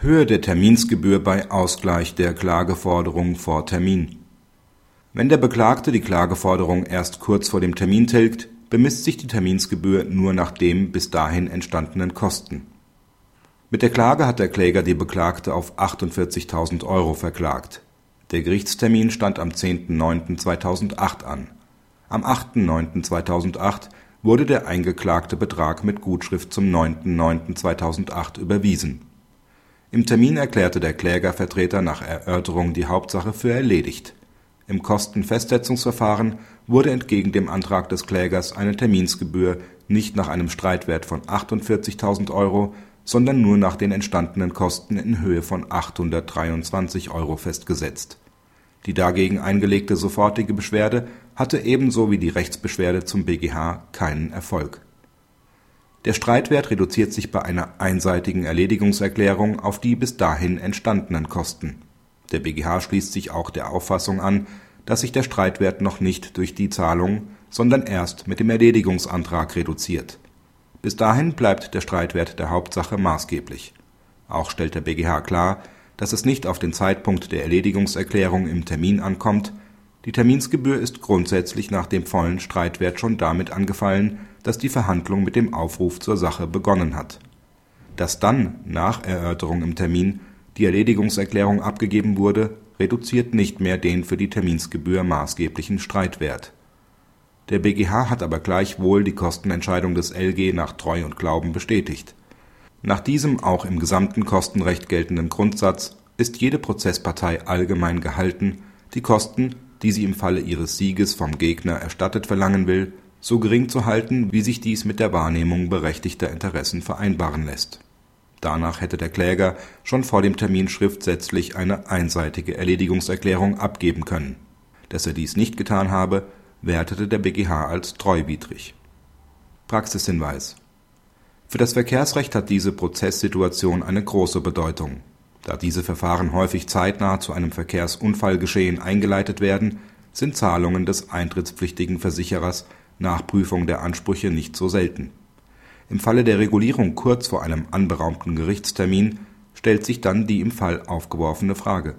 Höhe der Terminsgebühr bei Ausgleich der Klageforderung vor Termin Wenn der Beklagte die Klageforderung erst kurz vor dem Termin tilgt, bemisst sich die Terminsgebühr nur nach den bis dahin entstandenen Kosten. Mit der Klage hat der Kläger die Beklagte auf 48.000 Euro verklagt. Der Gerichtstermin stand am 10.09.2008 an. Am 8.09.2008 wurde der eingeklagte Betrag mit Gutschrift zum 9.09.2008 überwiesen im Termin erklärte der Klägervertreter nach Erörterung die Hauptsache für erledigt. Im Kostenfestsetzungsverfahren wurde entgegen dem Antrag des Klägers eine Terminsgebühr nicht nach einem Streitwert von 48.000 Euro, sondern nur nach den entstandenen Kosten in Höhe von 823 Euro festgesetzt. Die dagegen eingelegte sofortige Beschwerde hatte ebenso wie die Rechtsbeschwerde zum BGH keinen Erfolg der Streitwert reduziert sich bei einer einseitigen Erledigungserklärung auf die bis dahin entstandenen Kosten. Der BGH schließt sich auch der Auffassung an, dass sich der Streitwert noch nicht durch die Zahlung, sondern erst mit dem Erledigungsantrag reduziert. Bis dahin bleibt der Streitwert der Hauptsache maßgeblich. Auch stellt der BGH klar, dass es nicht auf den Zeitpunkt der Erledigungserklärung im Termin ankommt die Terminsgebühr ist grundsätzlich nach dem vollen Streitwert schon damit angefallen, dass die Verhandlung mit dem Aufruf zur Sache begonnen hat. Dass dann nach Erörterung im Termin die Erledigungserklärung abgegeben wurde, reduziert nicht mehr den für die Terminsgebühr maßgeblichen Streitwert. Der BGH hat aber gleichwohl die Kostenentscheidung des LG nach Treu und Glauben bestätigt. Nach diesem auch im gesamten Kostenrecht geltenden Grundsatz ist jede Prozesspartei allgemein gehalten, die Kosten die sie im Falle ihres Sieges vom Gegner erstattet verlangen will, so gering zu halten, wie sich dies mit der Wahrnehmung berechtigter Interessen vereinbaren lässt. Danach hätte der Kläger schon vor dem Termin schriftsätzlich eine einseitige Erledigungserklärung abgeben können. Dass er dies nicht getan habe, wertete der BGH als treuwidrig. Praxishinweis Für das Verkehrsrecht hat diese Prozesssituation eine große Bedeutung da diese Verfahren häufig zeitnah zu einem Verkehrsunfallgeschehen eingeleitet werden, sind Zahlungen des eintrittspflichtigen Versicherers nach Prüfung der Ansprüche nicht so selten. Im Falle der Regulierung kurz vor einem anberaumten Gerichtstermin stellt sich dann die im Fall aufgeworfene Frage